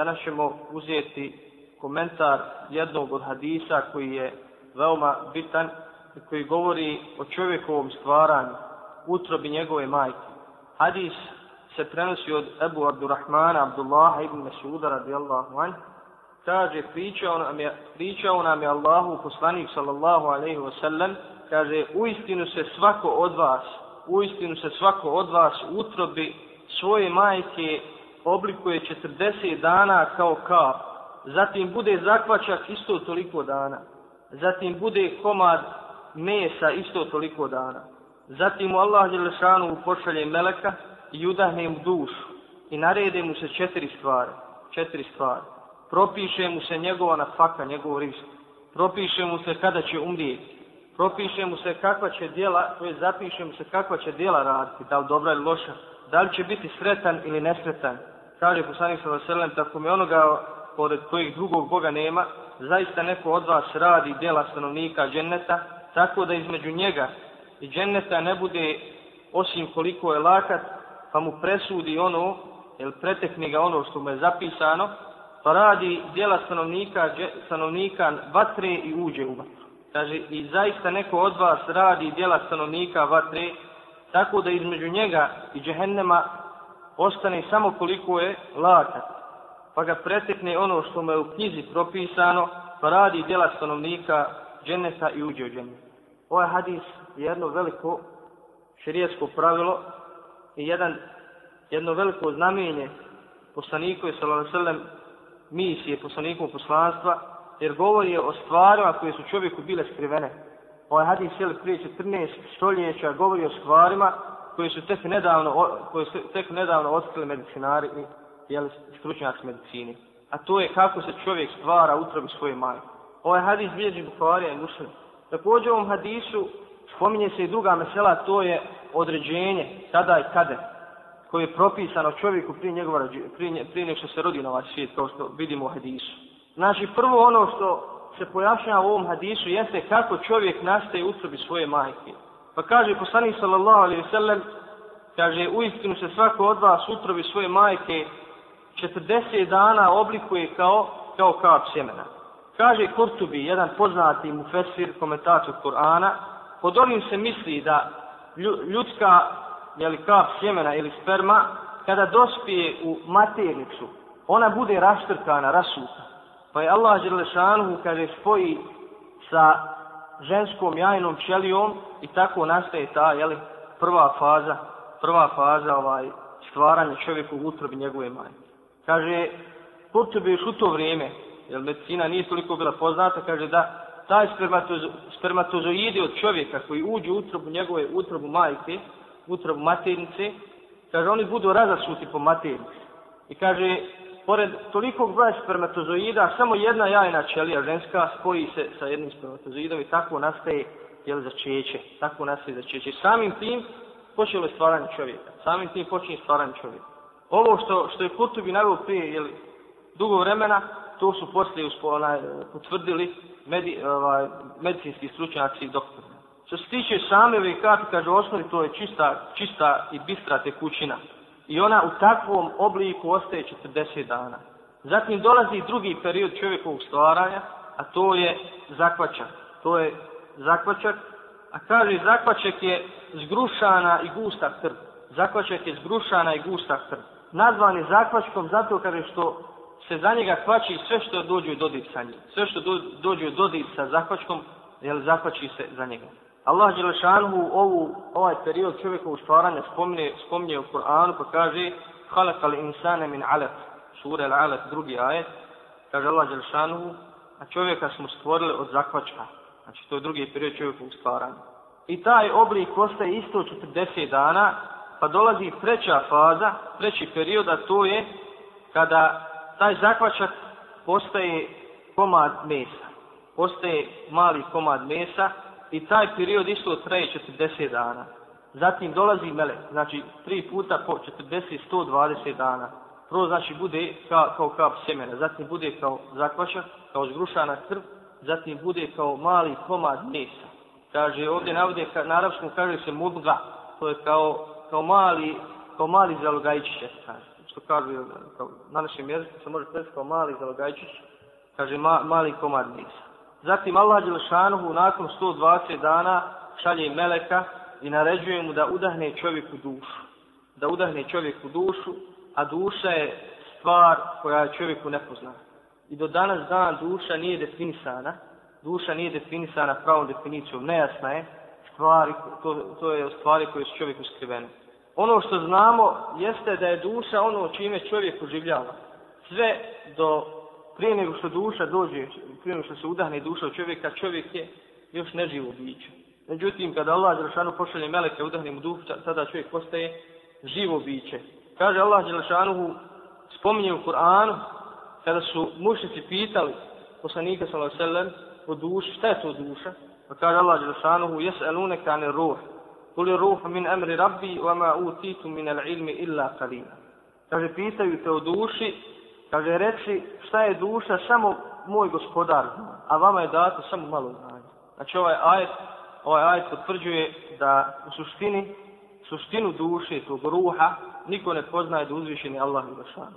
Danas ćemo uzeti komentar jednog od hadisa koji je veoma bitan i koji govori o čovjekovom stvaranju, utrobi njegove majke. Hadis se prenosi od Ebu Abdurrahmana Abdullaha ibn Mesuda radijallahu anhu. Kaže, pričao nam je, pričao nam je Allahu poslanik sallallahu alaihi wa sallam, kaže, u istinu se svako od vas, u istinu se svako od vas utrobi svoje majke oblikuje 40 dana kao kap, zatim bude zakvačak isto toliko dana, zatim bude komad mesa isto toliko dana, zatim mu Allah Đelešanu pošalje meleka i udahne mu dušu i narede mu se četiri stvari, četiri stvari. Propiše mu se njegova nafaka, njegov rizik. Propiše mu se kada će umrijeti. Propiše mu se kakva će djela, to je zapiše mu se kakva će djela raditi, da li dobra ili loša, da li će biti sretan ili nesretan. Kaže poslanik sallallahu alejhi tako mi onoga pored kojih drugog Boga nema, zaista neko od vas radi djela stanovnika dženneta, tako da između njega i dženneta ne bude osim koliko je lakat, pa mu presudi ono, jer pretekne ga ono što mu je zapisano, pa radi djela stanovnika, stanovnika vatre i uđe u vatru. Kaže, i zaista neko od vas radi djela stanovnika vatre, tako da između njega i džehennema ostane samo koliko je lakat, pa ga pretekne ono što mu je u knjizi propisano, pa radi djela stanovnika dženeta i uđe u dženet. Ovaj hadis je jedno veliko širijetsko pravilo i jedan, jedno veliko znamenje poslaniku je sallam misije poslanikom poslanstva, jer govori o stvarima koje su čovjeku bile skrivene. Ovaj hadis je prije 14 stoljeća govori o stvarima koje su tek nedavno, koje su tek nedavno otkrili medicinari i jeli, stručnjaci medicini. A to je kako se čovjek stvara utrobi svoje majke. Ovaj hadis bilježi Bukharija i Muslim. Također u ovom hadisu spominje se i druga mesela, to je određenje kada i kada koje je propisano čovjeku prije njegova prije, prije nego što se rodi na ovaj svijet, kao što vidimo u hadisu. Znači, prvo ono što se pojašnjava u ovom hadisu jeste kako čovjek nastaje u sobi svoje majke. Pa kaže poslanik sallallahu alejhi ve sellem kaže u istinu se svako od vas utrobi svoje majke 40 dana oblikuje kao kao kap sjemena. Kaže Kurtubi, jedan poznati mufesir, komentator Kur'ana, pod ovim se misli da ljudska jeli, kap sjemena ili sperma, kada dospije u maternicu, ona bude raštrkana, rasuta. Pa je Allah Đerlešanuhu, kaže, spoji sa ženskom jajnom ćelijom i tako nastaje ta, jeli, prva faza, prva faza ovaj, stvaranja čovjeku u utrobi njegove majke. Kaže, Kurtubi još u to vrijeme, jer medicina nije toliko bila poznata, kaže da taj spermatozo, spermatozoidi od čovjeka koji uđu u utrobu njegove utrobu majke, utrobu maternice, kaže, oni budu razasuti po maternici. I kaže, pored tolikog broja spermatozoida, samo jedna jajna ćelija ženska spoji se sa jednim spermatozoidom i tako nastaje jel, začeće. Tako nastaje začeće. Samim tim počelo je stvaranje čovjeka. Samim tim počinje stvaranje čovjeka. Ovo što, što je Kurtubi navio prije jel, dugo vremena, to su poslije usponaj, potvrdili medi, ovaj, medicinski stručnjaci i doktori. Što se tiče same ove kaže osnovi, to je čista, čista i bistra tekućina i ona u takvom obliku ostaje 40 dana. Zatim dolazi drugi period čovjekovog stvaranja, a to je zakvačak. To je zakvačak, a kaže zakvačak je zgrušana i gusta krv. Zakvačak je zgrušana i gusta krv. Nazvan je zakvačkom zato kaže što se za njega kvači sve što dođe u dodir sa njim. Sve što dođe u dodir sa zakvačkom, jel zakvači se za njega. Allah Đelešanhu ovu, ovaj period čovjekovog stvaranja spominje, spominje u Kur'anu pa kaže خَلَقَ الْإِنسَانَ مِنْ عَلَقْ Sura Al-Alaq, drugi ajet. Kaže Allah Đelešanhu a čovjeka smo stvorili od zakvačka. Znači to je drugi period čovjekovog stvaranja. I taj oblik ostaje isto 40 dana pa dolazi treća faza, treći period, a to je kada taj zakvačak postaje komad mesa. Postaje mali komad mesa i taj period isto traje 40 dana. Zatim dolazi mele, znači tri puta po 40, 120 dana. Prvo znači bude kao, kao kap semena, zatim bude kao zakvaša, kao zgrušana krv, zatim bude kao mali komad mesa. Kaže ovdje navode, na arabskom kaže se mudga, to je kao, kao mali, kao mali zalogajčiće, kaže. Što kaže, kao, na našem jeziku se može presti kao mali zalogajčić, kaže ma, mali komad mesa. Zatim Allah Đelšanuhu nakon 120 dana šalje meleka i naređuje mu da udahne čovjeku dušu. Da udahne čovjeku dušu, a duša je stvar koja je čovjeku nepoznata. I do danas dan duša nije definisana, duša nije definisana pravom definicijom, nejasna je, stvari, to, to je stvari koje su čovjeku skrivene. Ono što znamo jeste da je duša ono čime čovjek uživljava. Sve do prije nego što duša dođe, prije nego što se udahne duša od čovjeka, čovjek je još neživo biće. Međutim, kada Allah Đelešanu pošalje meleke, udahne mu duh, tada čovjek postaje živo biće. Kaže Allah Đelešanu, spominje u Kur'anu, kada su mušnici pitali poslanika sallallahu alejhi ve sellem o duši, šta je to duša? Pa kaže Allah Đelešanu, jes'alunaka anir ruh. Kul ruh min amri rabbi wa ma utitu min al-ilmi illa qalila. Kaže pitaju te o duši, kaže reci šta je duša samo moj gospodar, a vama je dato samo malo znanja. Znači ovaj ajet, ovaj ajet potvrđuje da u suštini, suštinu duše tog ruha niko ne poznaje da uzvišeni Allah i Bašan.